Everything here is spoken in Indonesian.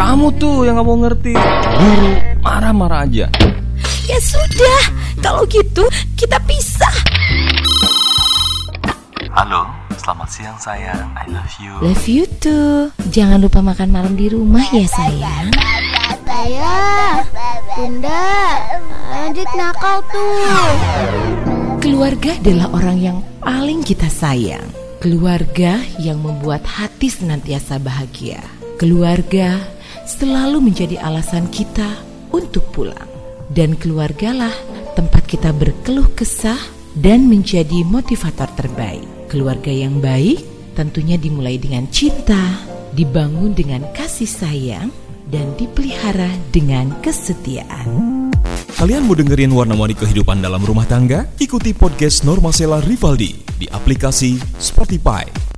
Kamu tuh yang gak mau ngerti. Guru marah-marah aja. Ya sudah, kalau gitu kita pisah. Halo, selamat siang sayang. I love you. Love you too. Jangan lupa makan malam di rumah ya sayang. Ayah, bunda, adik nakal tuh. Keluarga adalah orang yang paling kita sayang. Keluarga yang membuat hati senantiasa bahagia. Keluarga selalu menjadi alasan kita untuk pulang. Dan keluargalah tempat kita berkeluh kesah dan menjadi motivator terbaik. Keluarga yang baik tentunya dimulai dengan cinta, dibangun dengan kasih sayang, dan dipelihara dengan kesetiaan. Kalian mau dengerin warna-warni kehidupan dalam rumah tangga? Ikuti podcast Norma Sela Rivaldi di aplikasi Spotify